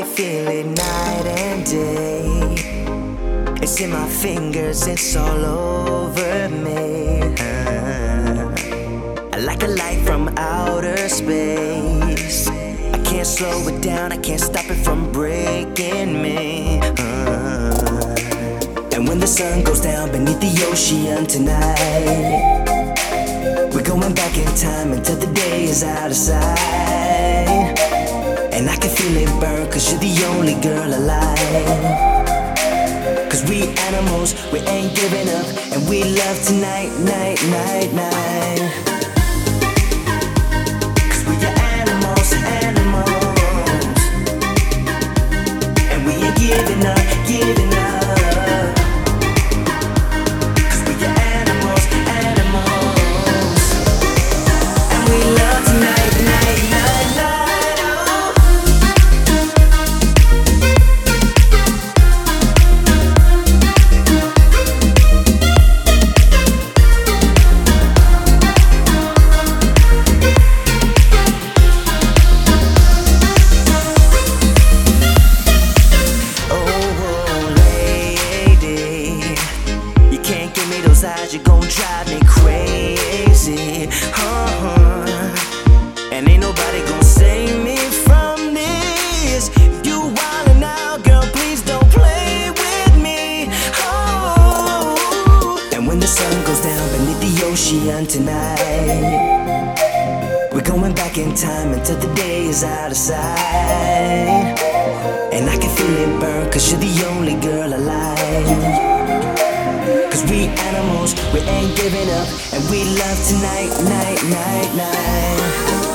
I feel it night and day. It's in my fingers, it's all over me. Like a light from outer space. I can't slow it down, I can't stop it from breaking me. Uh, and when the sun goes down beneath the ocean tonight, we're going back in time until the day is out of sight. And I can feel it burn, cause you're the only girl alive. Cause we animals, we ain't giving up, and we love tonight, night, night, night. Me you're gon' drive me crazy. Uh-huh. And ain't nobody gon' save me from this. You wildin' out, girl, please don't play with me. Oh, and when the sun goes down beneath the ocean tonight. We're going back in time until the day is out of sight. And I can feel it burn, cause you're the only girl alive. Cause we animals, we ain't giving up, and we love tonight, night, night, night.